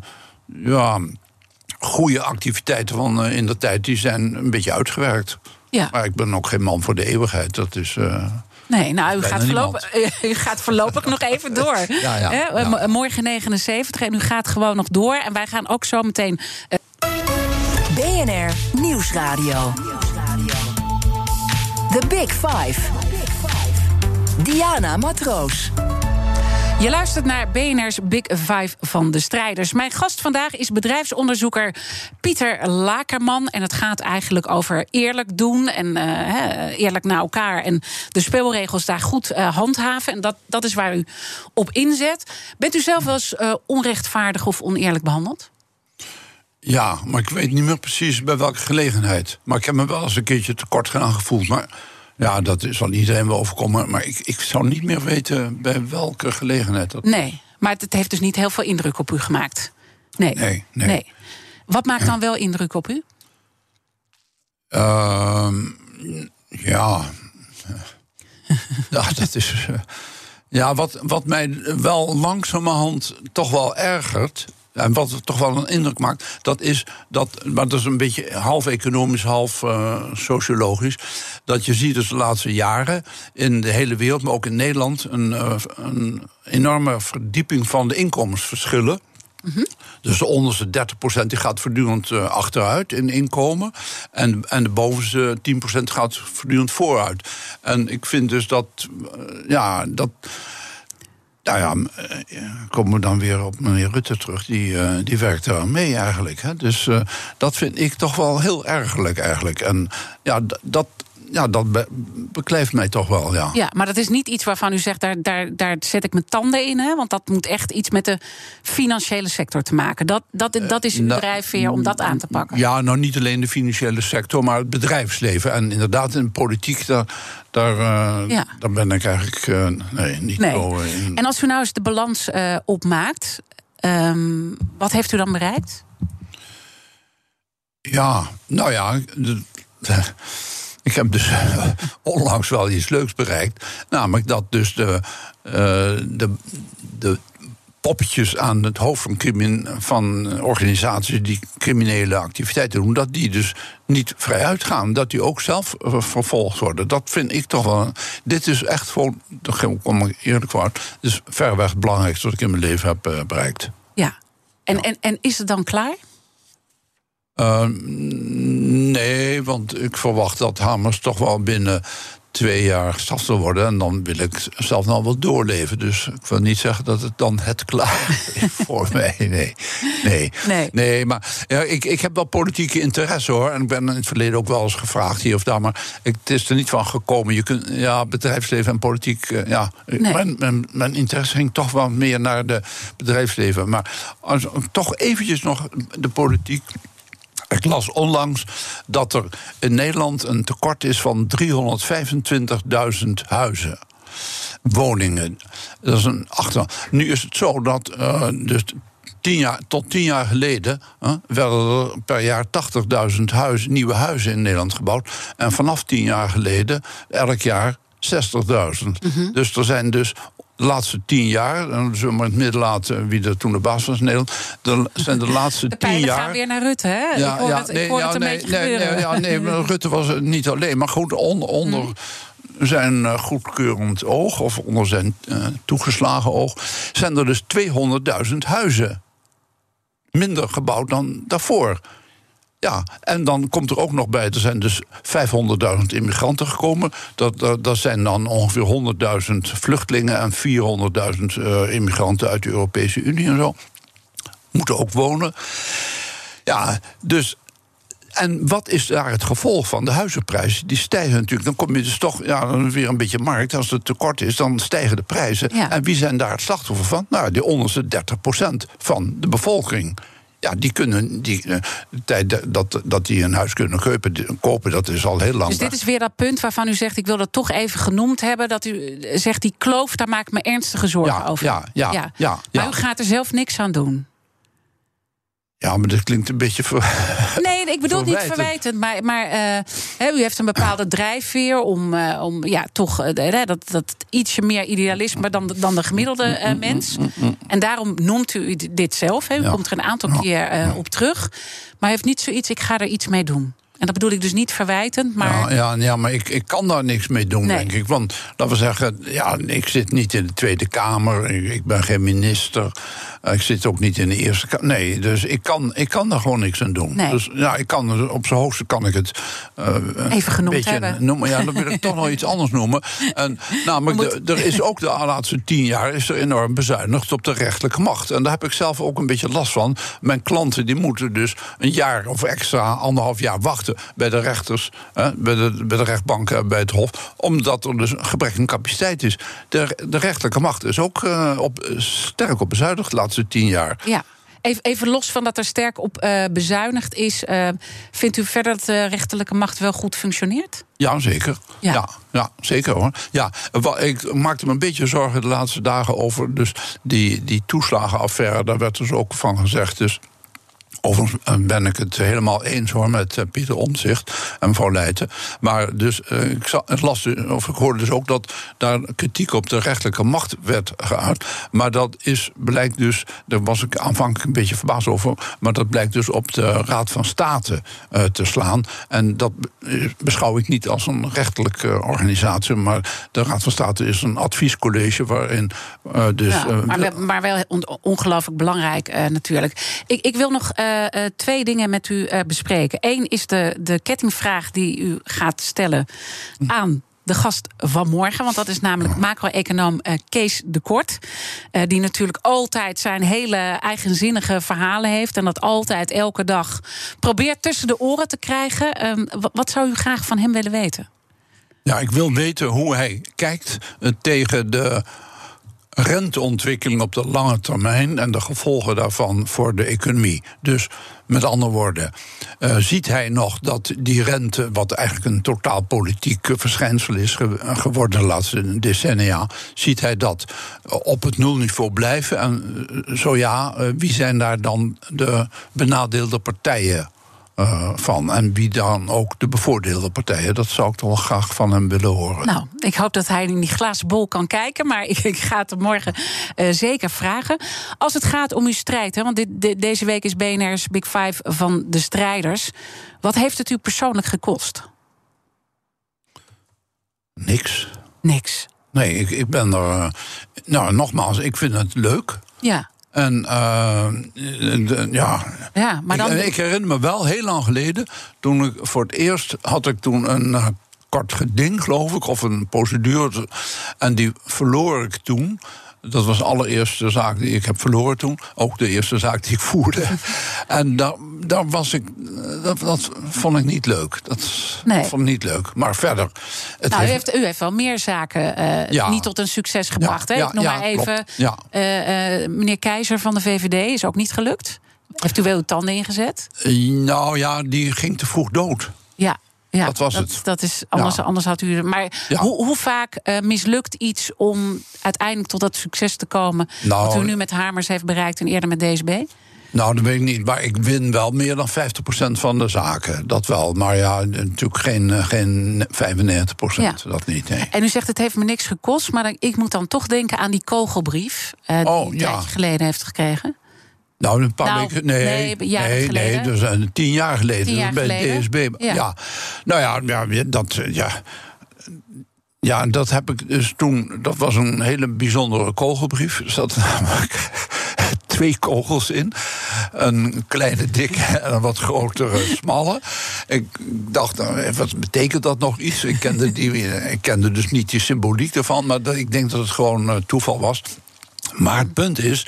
ja, goede activiteiten van uh, in de tijd, die zijn een beetje uitgewerkt. Ja. Maar ik ben ook geen man voor de eeuwigheid. Dat is. Nee, nou, u gaat, voorlopig, u gaat voorlopig nog even door. Ja, ja, ja. Morgen 79 en u gaat gewoon nog door. En wij gaan ook zo meteen. Uh... BNR Nieuwsradio. The Big Five. Diana Matroos. Je luistert naar BNR's Big Five van de strijders. Mijn gast vandaag is bedrijfsonderzoeker Pieter Lakerman. En het gaat eigenlijk over eerlijk doen en uh, eerlijk naar elkaar. En de speelregels daar goed uh, handhaven. En dat, dat is waar u op inzet. Bent u zelf wel eens uh, onrechtvaardig of oneerlijk behandeld? Ja, maar ik weet niet meer precies bij welke gelegenheid. Maar ik heb me wel eens een keertje tekort gedaan gevoeld. Maar ja, dat zal iedereen wel overkomen. Maar ik, ik zou niet meer weten bij welke gelegenheid dat. Nee, maar het heeft dus niet heel veel indruk op u gemaakt. Nee. Nee. nee. nee. Wat maakt dan wel indruk op u? Uh, ja. ja, dat is. Ja, wat, wat mij wel langzamerhand toch wel ergert. En wat toch wel een indruk maakt, dat is dat, maar dat is een beetje half economisch, half uh, sociologisch. Dat je ziet dus de laatste jaren in de hele wereld, maar ook in Nederland, een, uh, een enorme verdieping van de inkomensverschillen. Mm -hmm. Dus de onderste 30% die gaat voortdurend uh, achteruit in inkomen. En, en de bovenste 10% gaat voortdurend vooruit. En ik vind dus dat, ja, dat nou ja, eh, komen we dan weer op meneer Rutte terug. Die, uh, die werkt daar mee eigenlijk. Hè. Dus uh, dat vind ik toch wel heel ergelijk eigenlijk. En ja, dat, ja, dat be beklijft mij toch wel, ja. Ja, maar dat is niet iets waarvan u zegt, daar, daar, daar zet ik mijn tanden in. Hè? Want dat moet echt iets met de financiële sector te maken. Dat, dat, dat is uw uh, drijfveer om dat aan te pakken. Ja, nou niet alleen de financiële sector, maar het bedrijfsleven. En inderdaad, in politiek, daar, daar, uh, ja. daar ben ik eigenlijk uh, nee, niet nee. zo in. En als u nou eens de balans opmaakt, um, wat heeft u dan bereikt? Ja, nou ja... De, de, ik heb dus onlangs wel iets leuks bereikt. Namelijk dat dus de, uh, de, de poppetjes aan het hoofd van, crimin, van organisaties die criminele activiteiten doen, dat die dus niet vrij uitgaan. Dat die ook zelf vervolgd worden. Dat vind ik toch wel. Dit is echt gewoon, kom ik eerlijk voor is verreweg het belangrijkste wat ik in mijn leven heb bereikt. Ja. En, ja. En, en is het dan klaar? Uh, nee, want ik verwacht dat Hamers toch wel binnen twee jaar gestraft zal worden. En dan wil ik zelf nog wel doorleven. Dus ik wil niet zeggen dat het dan het klaar is voor mij. Nee. Nee. nee. nee maar ja, ik, ik heb wel politieke interesse hoor. En ik ben in het verleden ook wel eens gevraagd hier of daar. Maar ik, het is er niet van gekomen. Je kunt, ja, bedrijfsleven en politiek. Ja, nee. mijn, mijn, mijn, interesse ging toch wel meer naar de bedrijfsleven. Maar als, toch eventjes nog de politiek. Ik las onlangs dat er in Nederland een tekort is van 325.000 huizen. Woningen. Dat is een achter. Nu is het zo dat uh, dus tien jaar, tot tien jaar geleden uh, werden er per jaar 80.000 huis, nieuwe huizen in Nederland gebouwd. En vanaf tien jaar geleden elk jaar 60.000. Mm -hmm. Dus er zijn dus de laatste tien jaar, en zullen we maar in het midden laten wie er toen de baas was in Nederland, de, zijn de laatste de tien jaar. gaan weer naar Rutte, hè? Ja, ik hoor ja, het, nee, ik hoor ja, het een nee, beetje nee, nee, ja, nee, maar Rutte was het niet alleen, maar goed onder. onder mm zijn uh, goedkeurend oog, of onder zijn uh, toegeslagen oog, zijn er dus 200.000 huizen minder gebouwd dan daarvoor. Ja, en dan komt er ook nog bij, er zijn dus 500.000 immigranten gekomen. Dat, dat, dat, zijn dan ongeveer 100.000 vluchtelingen en 400.000 uh, immigranten uit de Europese Unie en zo. Moeten ook wonen. Ja, dus En wat is daar het gevolg van? De huizenprijzen die stijgen natuurlijk. Dan kom je dus toch ja, weer een beetje markt. Als het tekort is, dan stijgen de prijzen. Ja. En wie zijn daar het slachtoffer van? Nou, die onderste 30% van de bevolking. Ja, die kunnen die, eh, de tijd dat, dat die een huis kunnen kopen, dat is al heel lang. Dus dit is weer dat punt waarvan u zegt: ik wil dat toch even genoemd hebben. Dat u eh, zegt: die kloof, daar maak ik me ernstige zorgen Ja, over. ja, ja, ja, Maar ja. u gaat er zelf niks aan doen. Ja, maar dat klinkt een beetje. Ver... Nee, ik bedoel niet Verwijtend. maar, maar eh, u heeft een bepaalde drijfveer om, eh, om ja, toch eh, dat, dat ietsje meer idealisme dan, de- dan de gemiddelde eh, mens. En daarom noemt u dit zelf. U Ja. komt er een aantal keer op terug. Maar heeft niet zoiets, ik ga er iets mee doen. En dat bedoel ik dus niet verwijtend, maar. Ja, ja, ja, maar ik, ik kan daar niks mee doen, Nee. denk ik. Want laten we zeggen, ja, ik zit niet in de Tweede Kamer. Ik, ik ben geen minister. eh, Ik zit ook niet in de Eerste Kamer. Nee, dus ik kan, ik kan daar gewoon niks aan doen. Nee. Dus ja, ik kan, op zijn hoogste kan ik het. eh, Even genoemd beetje hebben. Noemen. Ja, dan wil ik toch nog iets anders noemen. En, namelijk, We de- er is ook de laatste tien jaar is er enorm bezuinigd op de rechterlijke macht. En daar heb ik zelf ook een beetje last van. Mijn klanten die moeten dus een jaar of extra, anderhalf jaar wachten bij de rechters, hè, bij, de, bij de rechtbanken en bij het Hof. Omdat er dus een gebrek aan capaciteit is. De, de rechterlijke macht is ook eh, op, sterk op bezuinigd de laatste tien jaar. Ja. Even, even los van dat er sterk op eh, bezuinigd is. eh, vindt u verder dat de rechterlijke macht wel goed functioneert? Ja, zeker. Ja. Ja. Ja, zeker hoor. Ja, ik maakte me een beetje zorgen de laatste dagen over dus die, die toeslagenaffaire. Daar werd dus ook van gezegd. Dus Overigens eh, ben ik het helemaal eens hoor met eh, Pieter Omtzigt en mevrouw Leijten. Maar dus, eh, ik, za- ik las, dus- of ik hoorde dus ook dat daar kritiek op de rechterlijke macht werd geuit. Maar dat is, blijkt dus, daar was ik aanvankelijk een beetje verbaasd over. Maar dat blijkt dus op de Raad van State te slaan. En dat be- beschouw ik niet als een rechterlijke organisatie. Maar de Raad van State is een adviescollege waarin dus. Ja, maar, wel- maar wel on- ongelooflijk belangrijk natuurlijk. Ik, ik wil nog eh, twee dingen met u eh, bespreken. Eén is de, de kettingvraag die u gaat stellen aan de gast van morgen. Want dat is namelijk macro-econoom eh, Kees de Kort. Eh, die natuurlijk altijd zijn hele eigenzinnige verhalen heeft. En dat altijd elke dag probeert tussen de oren te krijgen. Ehm, wa- wat zou u graag van hem willen weten? Ja, ik wil weten hoe hij kijkt eh, tegen de renteontwikkeling op de lange termijn en de gevolgen daarvan voor de economie. Dus met andere woorden, eh, ziet hij nog dat die rente, wat eigenlijk een totaal politiek verschijnsel is ge- geworden de laatste decennia, ziet hij dat eh, op het nulniveau blijven? En eh, zo ja, wie zijn daar dan de benadeelde partijen? Eh, van. En wie dan ook de bevoordeelde partijen. Dat zou ik toch wel graag van hem willen horen. Nou, ik hoop dat hij in die glazen bol kan kijken. Maar ik, ik ga het hem morgen eh, zeker vragen. Als het gaat om uw strijd, hè, want dit, dit- deze week is BNR's Big Five van de strijders. Wat heeft het u persoonlijk gekost? Niks. Niks. Nee, ik, ik ben er. eh, Nou, nogmaals, ik vind het leuk. Ja, En eh, de- ja. ja maar dan. ik, ik herinner me wel heel lang geleden. Toen ik voor het eerst had ik toen een eh, kort geding, geloof ik, of een procedure. En die verloor ik toen. Dat was de allereerste zaak die ik heb verloren toen. Ook de eerste zaak die ik voerde. en daar, daar was ik. Dat, dat vond ik niet leuk. Dat Nee. vond ik niet leuk. Maar verder. Het nou, u, heeft- heeft, u heeft wel meer zaken eh, Ja. niet tot een succes gebracht. hè? ja, ik noem maar even. eh, eh, meneer Keizer van de VVD is ook niet gelukt. Heeft u wel uw tanden ingezet? Eh, Nou ja, die ging te vroeg dood. Ja. Ja, Dat was het. Dat is, anders, Ja. anders had u. Maar Ja. hoe, hoe vaak eh, mislukt iets om uiteindelijk tot dat succes te komen. Nou, wat u nu met Hamers heeft bereikt en eerder met DSB? Nou, dat weet ik niet. Maar ik win wel meer dan 50% van de zaken. Dat wel. Maar ja, natuurlijk geen, eh, geen 95%. Ja. Dat niet. Nee. En u zegt het heeft me niks gekost, maar dan- ik moet dan toch denken aan die kogelbrief. eh, die Oh, u een tijdje geleden heeft gekregen. Nou, een paar Nou, weken. Nee, nee, nee, geleden. nee, eh, tien jaar geleden. Tien jaar bij geleden. DSB. Ja. Ja. Nou ja, ja, dat. Ja. Ja, dat heb ik dus toen. Dat was een hele bijzondere kogelbrief. Er zat namelijk twee kogels in. Een kleine dikke en een wat grotere smalle. Ik dacht, nou, wat betekent dat nog iets? Ik kende, die, ik kende dus niet die symboliek ervan. Maar dat, ik denk dat het gewoon eh, toeval was. Maar het punt is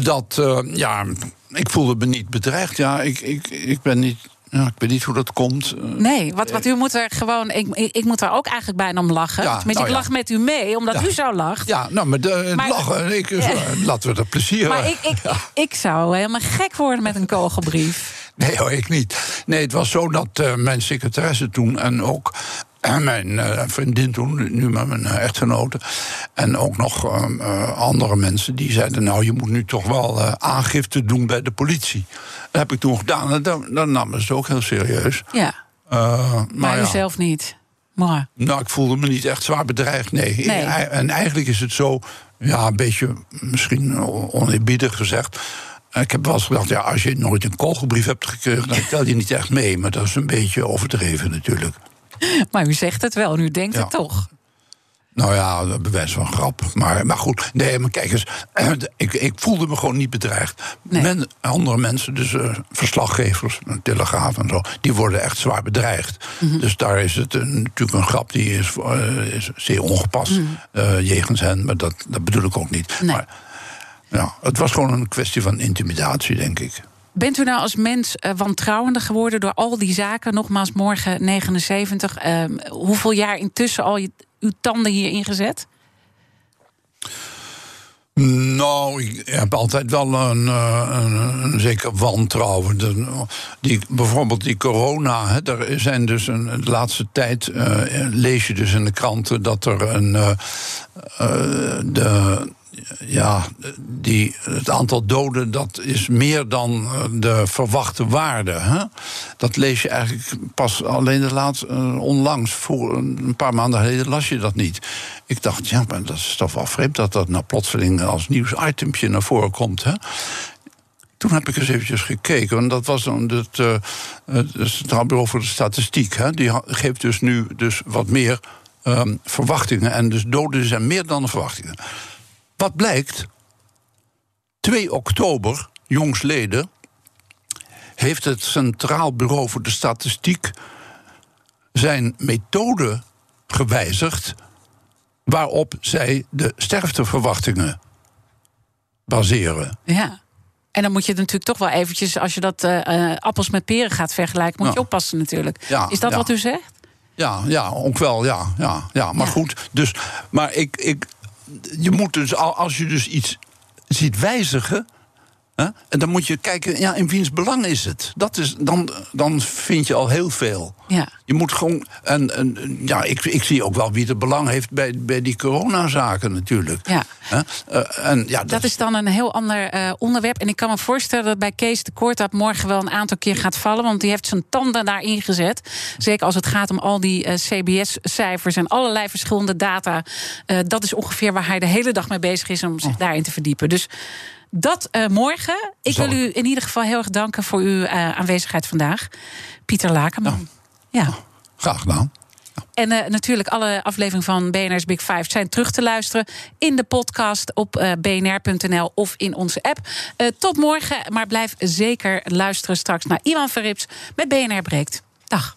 dat, eh, ja, ik voelde me niet bedreigd. Ja, ik, ik, ik ben niet Ja, ik weet niet hoe dat komt. Eh, Nee, wat, wat u moet er gewoon. Ik, ik, moet er ook eigenlijk bijna om lachen. Ja, Tenminste, nou ik ja. lach met u mee, omdat Ja. u zo lacht. Ja, nou, maar de, Maar- lachen, ik, Ja. laten we er plezier Maar ik, ik, ik, ik zou helemaal gek worden met een kogelbrief. Nee hoor, ik niet. Nee, het was zo dat eh, mijn secretaresse toen en ook eh, mijn eh, vriendin toen, nu met mijn eh, echtgenote, en ook nog eh, eh, andere mensen, die zeiden: Nou, je moet nu toch wel eh, aangifte doen bij de politie. Dat heb ik toen gedaan en dan, dan namen ze het ook heel serieus. Ja, Eh, maar maar u ja, zelf niet. Maar, nou, ik voelde me niet echt zwaar bedreigd, nee. En eigenlijk is het zo, ja, een beetje misschien oneerbiedig gezegd. Ik heb wel eens gedacht, ja, als je nooit een kogelbrief hebt gekregen, dan tel je niet echt mee. Maar dat is een beetje overdreven natuurlijk. maar u zegt het wel, en u denkt Ja. het toch. Nou ja, bewijs van grap. Maar, maar goed, nee, maar kijk eens. Ik, ik voelde me gewoon niet bedreigd. Nee. Men, andere mensen, dus eh, verslaggevers, telegraaf en zo, die worden echt zwaar bedreigd. Mhm. Dus daar is het een, natuurlijk een grap die is, eh, is zeer ongepast eh, jegens hen. Maar dat, dat bedoel ik ook niet. Nee. Maar ja, het was gewoon een kwestie van intimidatie, denk ik. Bent u nou als mens eh, wantrouwender geworden door al die zaken? Nogmaals, morgen 79. Ehm, hoeveel jaar intussen al je, uw tanden hier ingezet? Nou, ik heb altijd wel een, eh, een, zeker wantrouwen. Die, bijvoorbeeld die corona. Hè, er zijn dus een, de laatste tijd eh, lees je dus in de kranten dat er een. de, ja, die, het aantal doden dat is meer dan eh, de verwachte waarde. Hè? Dat lees je eigenlijk pas alleen de laatste, eh, onlangs, voor een paar maanden geleden las je dat niet. Ik dacht, ja, maar dat is toch wel vreemd dat dat nou plotseling als nieuwsitempje naar voren komt. Hè? Toen heb ik eens eventjes gekeken. En dat was dan het, eh, het Centraal Bureau voor de Statistiek. Hè? Die geeft dus nu dus wat meer ehm, verwachtingen. En dus doden zijn meer dan de verwachtingen. Wat blijkt? 2 oktober, jongsleden, heeft het Centraal Bureau voor de Statistiek zijn methode gewijzigd waarop zij de sterfteverwachtingen baseren. Ja. En dan moet je het natuurlijk toch wel eventjes, als je dat eh, eh, appels met peren gaat vergelijken, moet je oppassen natuurlijk. Ja, Is dat ja. wat u zegt? Ja, ja, ook wel, ja. ja, ja. Maar goed, dus, maar ik, ik, je moet dus, al- als je dus iets ziet wijzigen... En dan moet je kijken, ja, in wiens belang is het? Dat is, dan, dan vind je al heel veel. Ja. Je moet gewoon. En, en ja, ik, ik zie ook wel wie er belang heeft bij, bij die coronazaken natuurlijk. Ja. Eh, en, ja, dat, Dat is dan een heel ander eh, onderwerp. En ik kan me voorstellen dat bij Kees de Kort dat morgen wel een aantal keer gaat vallen. Want die heeft zijn tanden daarin gezet. Zeker als het gaat om al die eh, CBS-cijfers en allerlei verschillende data. Dat is ongeveer waar hij de hele dag mee bezig is om zich daarin te verdiepen. Dus dat eh, morgen. Ik wil u in ieder geval heel erg danken voor uw eh, aanwezigheid vandaag. Pieter Lakenman. Ja. Graag gedaan. En eh, natuurlijk alle afleveringen van BNR's Big Five zijn terug te luisteren in de podcast op bnr.nl of in onze app. Tot morgen, maar blijf zeker luisteren straks naar Iwan Verrips met BNR Breekt. Dag.